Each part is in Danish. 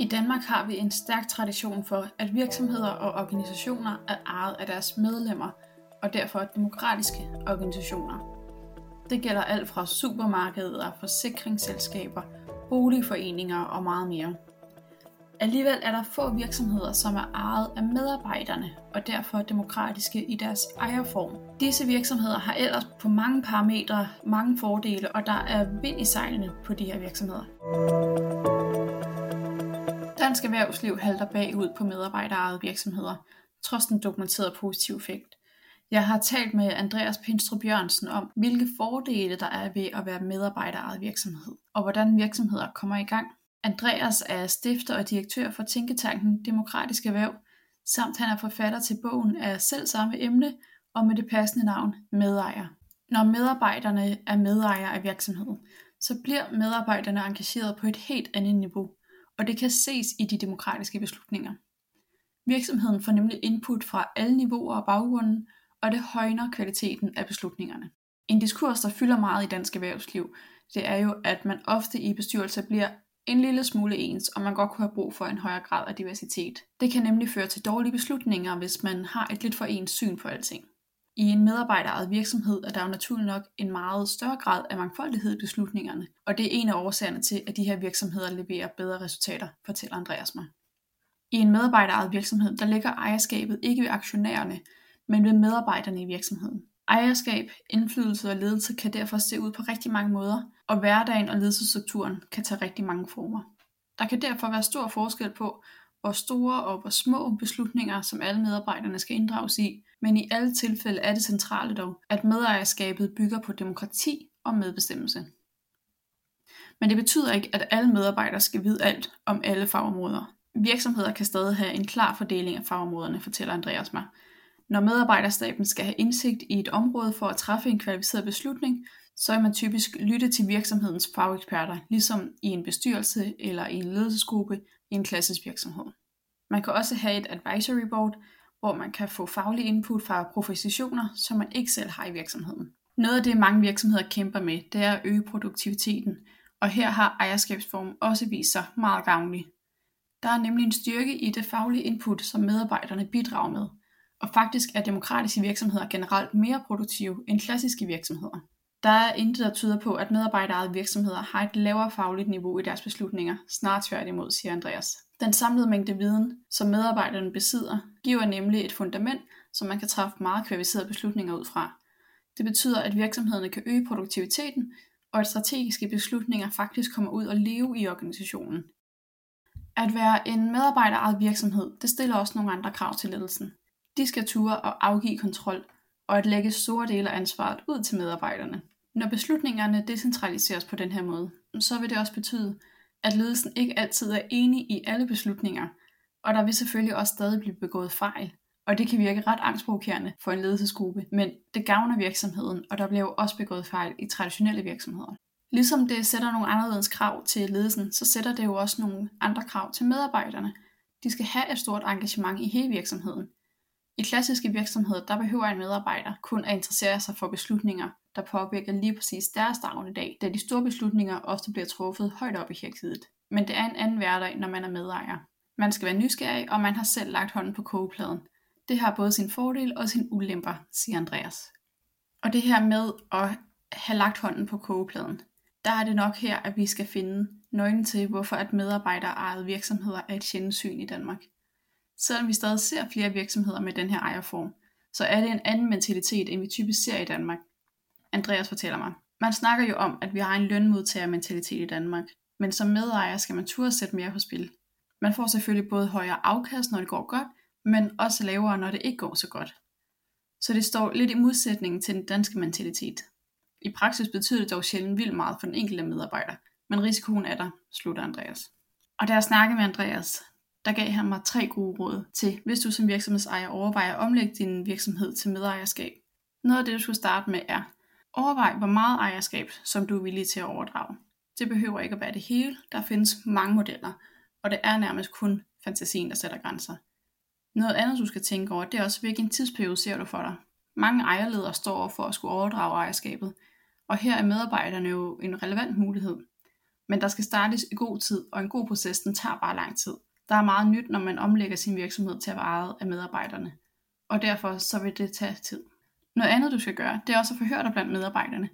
I Danmark har vi en stærk tradition for, at virksomheder og organisationer er ejet af deres medlemmer, og derfor demokratiske organisationer. Det gælder alt fra supermarkeder, forsikringsselskaber, boligforeninger og meget mere. Alligevel er der få virksomheder, som er ejet af medarbejderne og derfor demokratiske i deres ejerform. Disse virksomheder har ellers på mange parametre mange fordele, og der er vind i sejlene på de her virksomheder. Dansk erhvervsliv halter bagud på medarbejderejede virksomheder, trods den dokumenterede positive effekt. Jeg har talt med Andreas Pinstrup Jørgensen om, hvilke fordele der er ved at være medarbejderejet virksomhed, og hvordan virksomheder kommer i gang. Andreas er stifter og direktør for Tænketanken Demokratisk Erhverv, samt han er forfatter til bogen af selv samme emne og med det passende navn Medejer. Når medarbejderne er medejere af virksomheden, så bliver medarbejderne engageret på et helt andet niveau, og det kan ses i de demokratiske beslutninger. Virksomheden får nemlig input fra alle niveauer og baggrunden, og det højner kvaliteten af beslutningerne. En diskurs, der fylder meget i dansk erhvervsliv, det er jo, at man ofte i bestyrelser bliver en lille smule ens, og man godt kunne have brug for en højere grad af diversitet. Det kan nemlig føre til dårlige beslutninger, hvis man har et lidt for ens syn på alting. I en medarbejderejet virksomhed er der jo naturligt nok en meget større grad af mangfoldighed i beslutningerne, og det er en af årsagerne til, at de her virksomheder leverer bedre resultater, fortæller Andreas mig. I en medarbejderejet virksomhed, der ligger ejerskabet ikke ved aktionærerne, men ved medarbejderne i virksomheden. Ejerskab, indflydelse og ledelse kan derfor se ud på rigtig mange måder, og hverdagen og ledelsesstrukturen kan tage rigtig mange former. Der kan derfor være stor forskel på, og store og hvor små beslutninger, som alle medarbejderne skal inddrages i, men i alle tilfælde er det centrale dog, at medejerskabet bygger på demokrati og medbestemmelse. Men det betyder ikke, at alle medarbejdere skal vide alt om alle fagområder. Virksomheder kan stadig have en klar fordeling af fagområderne, fortæller Andreas mig. Når medarbejderstaben skal have indsigt i et område for at træffe en kvalificeret beslutning, så vil man typisk lytte til virksomhedens fageksperter, ligesom i en bestyrelse eller i en ledelsesgruppe i en klassisk virksomhed. Man kan også have et advisory board, hvor man kan få faglig input fra professioner, som man ikke selv har i virksomheden. Noget af det, mange virksomheder kæmper med, det er at øge produktiviteten, og her har ejerskabsformen også vist sig meget gavnlig. Der er nemlig en styrke i det faglige input, som medarbejderne bidrager med, og faktisk er demokratiske virksomheder generelt mere produktive end klassiske virksomheder. Der er intet, der tyder på, at medarbejderejede virksomheder har et lavere fagligt niveau i deres beslutninger, snart tværtimod, siger Andreas. Den samlede mængde viden, som medarbejderne besidder, giver nemlig et fundament, som man kan træffe meget kvalificerede beslutninger ud fra. Det betyder, at virksomhederne kan øge produktiviteten, og at strategiske beslutninger faktisk kommer ud og leve i organisationen. At være en medarbejderejet virksomhed, det stiller også nogle andre krav til ledelsen. De skal ture og afgive kontrol, og at lægge store dele af ansvaret ud til medarbejderne. Når beslutningerne decentraliseres på den her måde, så vil det også betyde, at ledelsen ikke altid er enig i alle beslutninger, og der vil selvfølgelig også stadig blive begået fejl. Og det kan virke ret angstprovokerende for en ledelsesgruppe, men det gavner virksomheden, og der bliver jo også begået fejl i traditionelle virksomheder. Ligesom det sætter nogle anderledes krav til ledelsen, så sætter det jo også nogle andre krav til medarbejderne. De skal have et stort engagement i hele virksomheden. I klassiske virksomheder, der behøver en medarbejder kun at interessere sig for beslutninger, der påvirker lige præcis deres dagligdag, da de store beslutninger ofte bliver truffet højt op i hierarkiet. Men det er en anden hverdag, når man er medejer. Man skal være nysgerrig, og man har selv lagt hånden på kogepladen. Det har både sin fordel og sin ulemper, siger Andreas. Og det her med at have lagt hånden på kogepladen, der er det nok her, at vi skal finde nøglen til, hvorfor at medarbejdere virksomheder er et sjældent syn i Danmark. Selvom vi stadig ser flere virksomheder med den her ejerform, så er det en anden mentalitet, end vi typisk ser i Danmark. Andreas fortæller mig. Man snakker jo om, at vi har en lønmodtagermentalitet i Danmark, men som medejer skal man turde sætte mere på spil. Man får selvfølgelig både højere afkast, når det går godt, men også lavere, når det ikke går så godt. Så det står lidt i modsætning til den danske mentalitet. I praksis betyder det dog sjældent vildt meget for den enkelte medarbejder, men risikoen er der, slutter Andreas. Og da jeg snakkede med Andreas, der gav han mig tre gode råd til, hvis du som virksomhedsejer overvejer at omlægge din virksomhed til medejerskab. Noget af det, du skulle starte med er, overvej hvor meget ejerskab, som du er villig til at overdrage. Det behøver ikke at være det hele, der findes mange modeller, og det er nærmest kun fantasien, der sætter grænser. Noget andet, du skal tænke over, det er også, hvilken tidsperiode ser du for dig. Mange ejerledere står over for at skulle overdrage ejerskabet, og her er medarbejderne jo en relevant mulighed. Men der skal startes i god tid, og en god proces den tager bare lang tid. Der er meget nyt, når man omlægger sin virksomhed til at være ejet af medarbejderne, og derfor så vil det tage tid. Noget andet, du skal gøre, det er også at forhøre dig blandt medarbejderne.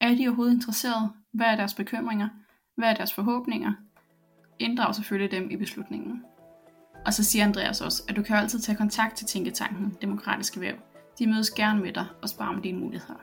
Er de overhovedet interesserede? Hvad er deres bekymringer? Hvad er deres forhåbninger? Inddrag selvfølgelig dem i beslutningen. Og så siger Andreas også, at du kan altid tage kontakt til Tænketanken Demokratiske Væv. De mødes gerne med dig og sparer om dine muligheder.